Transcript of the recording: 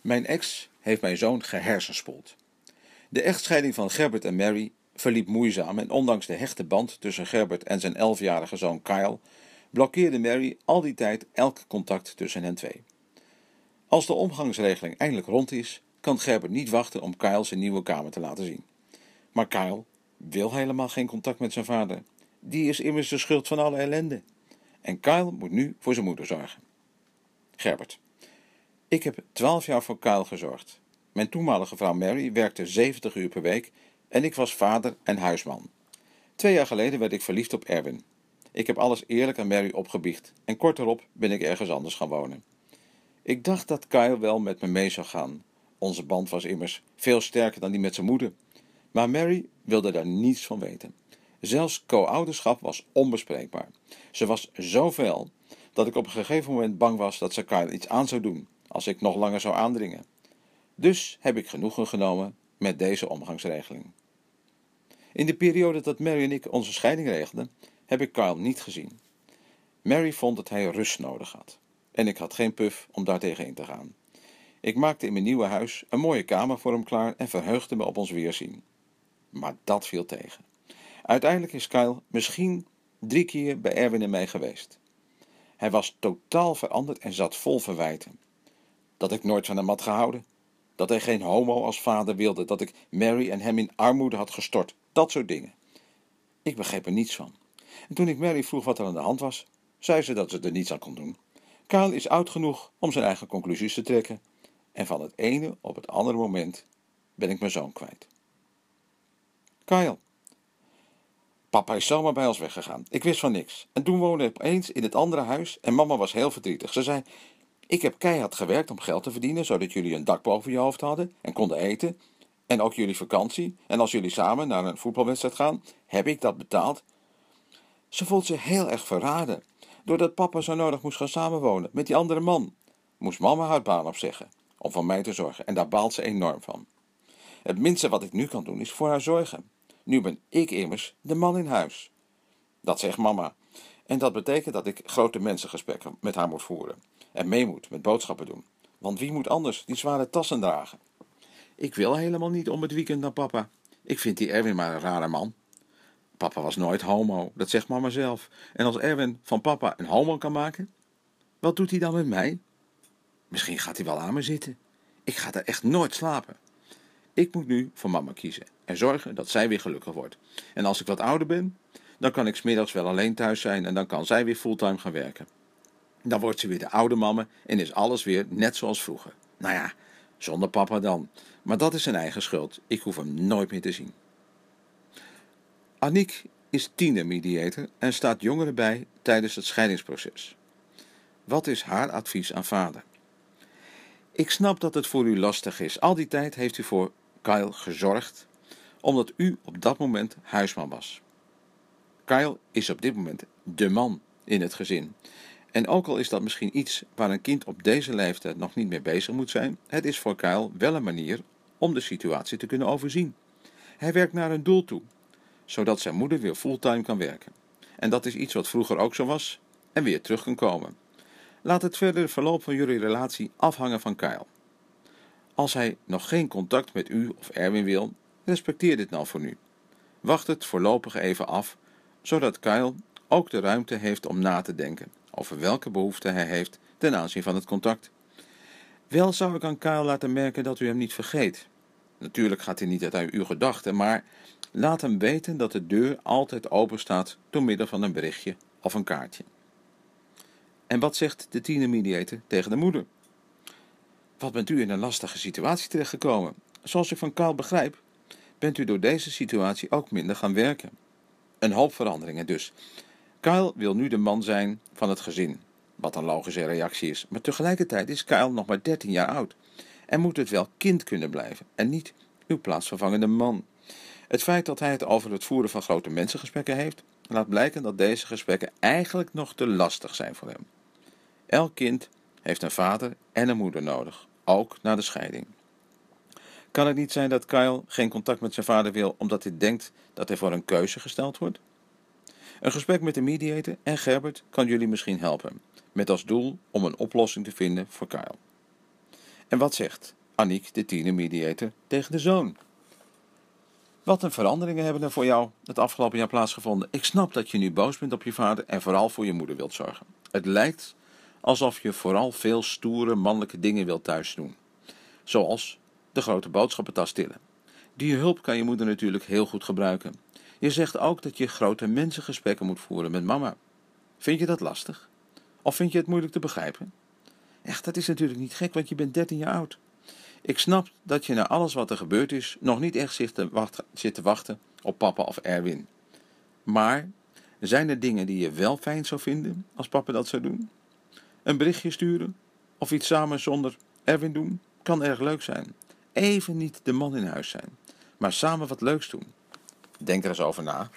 Mijn ex heeft mijn zoon gehersenspoeld. De echtscheiding van Gerbert en Mary verliep moeizaam en ondanks de hechte band tussen Gerbert en zijn elfjarige zoon Kyle blokkeerde Mary al die tijd elk contact tussen hen twee. Als de omgangsregeling eindelijk rond is, kan Gerbert niet wachten om Kyle zijn nieuwe kamer te laten zien. Maar Kyle wil helemaal geen contact met zijn vader. Die is immers de schuld van alle ellende. En Kyle moet nu voor zijn moeder zorgen. Gerbert. Ik heb twaalf jaar voor Kyle gezorgd. Mijn toenmalige vrouw Mary werkte 70 uur per week en ik was vader en huisman. Twee jaar geleden werd ik verliefd op Erwin. Ik heb alles eerlijk aan Mary opgebiecht en kort erop ben ik ergens anders gaan wonen. Ik dacht dat Kyle wel met me mee zou gaan. Onze band was immers veel sterker dan die met zijn moeder. Maar Mary wilde daar niets van weten. Zelfs co-ouderschap was onbespreekbaar. Ze was zo fel dat ik op een gegeven moment bang was dat ze Kyle iets aan zou doen als ik nog langer zou aandringen. Dus heb ik genoegen genomen met deze omgangsregeling. In de periode dat Mary en ik onze scheiding regelden, heb ik Kyle niet gezien. Mary vond dat hij rust nodig had. En ik had geen puf om daartegen in te gaan. Ik maakte in mijn nieuwe huis een mooie kamer voor hem klaar en verheugde me op ons weerzien. Maar dat viel tegen. Uiteindelijk is Kyle misschien drie keer bij Erwin en mij geweest. Hij was totaal veranderd en zat vol verwijten. Dat ik nooit van hem had gehouden. Dat hij geen homo als vader wilde. Dat ik Mary en hem in armoede had gestort. Dat soort dingen. Ik begreep er niets van. En toen ik Mary vroeg wat er aan de hand was, zei ze dat ze er niets aan kon doen. Kyle is oud genoeg om zijn eigen conclusies te trekken. En van het ene op het andere moment ben ik mijn zoon kwijt. Kyle. Papa is zomaar bij ons weggegaan. Ik wist van niks. En toen woonde ik opeens in het andere huis en mama was heel verdrietig. Ze zei, ik heb keihard gewerkt om geld te verdienen, zodat jullie een dak boven je hoofd hadden en konden eten. En ook jullie vakantie. En als jullie samen naar een voetbalwedstrijd gaan, heb ik dat betaald. Ze voelt zich heel erg verraden. Doordat papa zo nodig moest gaan samenwonen met die andere man, moest mama haar baan opzeggen om voor mij te zorgen. En daar baalt ze enorm van. Het minste wat ik nu kan doen is voor haar zorgen. Nu ben ik immers de man in huis. Dat zegt mama. En dat betekent dat ik grote mensengesprekken met haar moet voeren. En mee moet met boodschappen doen. Want wie moet anders die zware tassen dragen? Ik wil helemaal niet om het weekend naar papa. Ik vind die Erwin maar een rare man. Papa was nooit homo, dat zegt mama zelf. En als Erwin van papa een homo kan maken, wat doet hij dan met mij? Misschien gaat hij wel aan me zitten. Ik ga daar echt nooit slapen. Ik moet nu voor mama kiezen en zorgen dat zij weer gelukkig wordt. En als ik wat ouder ben, dan kan ik smiddags wel alleen thuis zijn en dan kan zij weer fulltime gaan werken. Dan wordt ze weer de oude mama en is alles weer net zoals vroeger. Nou ja, zonder papa dan. Maar dat is zijn eigen schuld. Ik hoef hem nooit meer te zien. Aniek is tienermediator en staat jongeren bij tijdens het scheidingsproces. Wat is haar advies aan vader? Ik snap dat het voor u lastig is. Al die tijd heeft u voor Kyle gezorgd, omdat u op dat moment huisman was. Kyle is op dit moment de man in het gezin. En ook al is dat misschien iets waar een kind op deze leeftijd nog niet mee bezig moet zijn, het is voor Kyle wel een manier om de situatie te kunnen overzien. Hij werkt naar een doel toe, zodat zijn moeder weer fulltime kan werken. En dat is iets wat vroeger ook zo was en weer terug kan komen. Laat het verdere verloop van jullie relatie afhangen van Kyle. Als hij nog geen contact met u of Erwin wil, respecteer dit nou voor nu. Wacht het voorlopig even af, zodat Kyle ook de ruimte heeft om na te denken over welke behoeften hij heeft ten aanzien van het contact. Wel zou ik aan Kyle laten merken dat u hem niet vergeet. Natuurlijk gaat hij niet uit uw gedachten, maar laat hem weten dat de deur altijd open staat door middel van een berichtje of een kaartje. En wat zegt de tienermediator tegen de moeder? Wat bent u in een lastige situatie terechtgekomen? Zoals ik van Kaal begrijp, bent u door deze situatie ook minder gaan werken. Een hoop veranderingen dus. Kyle wil nu de man zijn van het gezin, wat een logische reactie is. Maar tegelijkertijd is Kyle nog maar 13 jaar oud en moet het wel kind kunnen blijven en niet uw plaatsvervangende man. Het feit dat hij het over het voeren van grote mensengesprekken heeft, laat blijken dat deze gesprekken eigenlijk nog te lastig zijn voor hem. Elk kind heeft een vader en een moeder nodig, ook na de scheiding. Kan het niet zijn dat Kyle geen contact met zijn vader wil omdat hij denkt dat hij voor een keuze gesteld wordt? Een gesprek met de mediator en Gerbert kan jullie misschien helpen, met als doel om een oplossing te vinden voor Kyle. En wat zegt Aniek, de tienermediator, tegen de zoon? Wat een veranderingen hebben er voor jou het afgelopen jaar plaatsgevonden. Ik snap dat je nu boos bent op je vader en vooral voor je moeder wilt zorgen. Het lijkt alsof je vooral veel stoere mannelijke dingen wilt thuis doen. Zoals de grote boodschappentas tillen. Die hulp kan je moeder natuurlijk heel goed gebruiken. Je zegt ook dat je grote mensengesprekken moet voeren met mama. Vind je dat lastig? Of vind je het moeilijk te begrijpen? Echt, dat is natuurlijk niet gek, want je bent 13 jaar oud. Ik snap dat je na alles wat er gebeurd is nog niet echt zit te wachten, zit te wachten op papa of Erwin. Maar zijn er dingen die je wel fijn zou vinden als papa dat zou doen? Een berichtje sturen of iets samen zonder Erwin doen kan erg leuk zijn. Even niet de man in huis zijn, maar samen wat leuks doen. Denk er eens over na.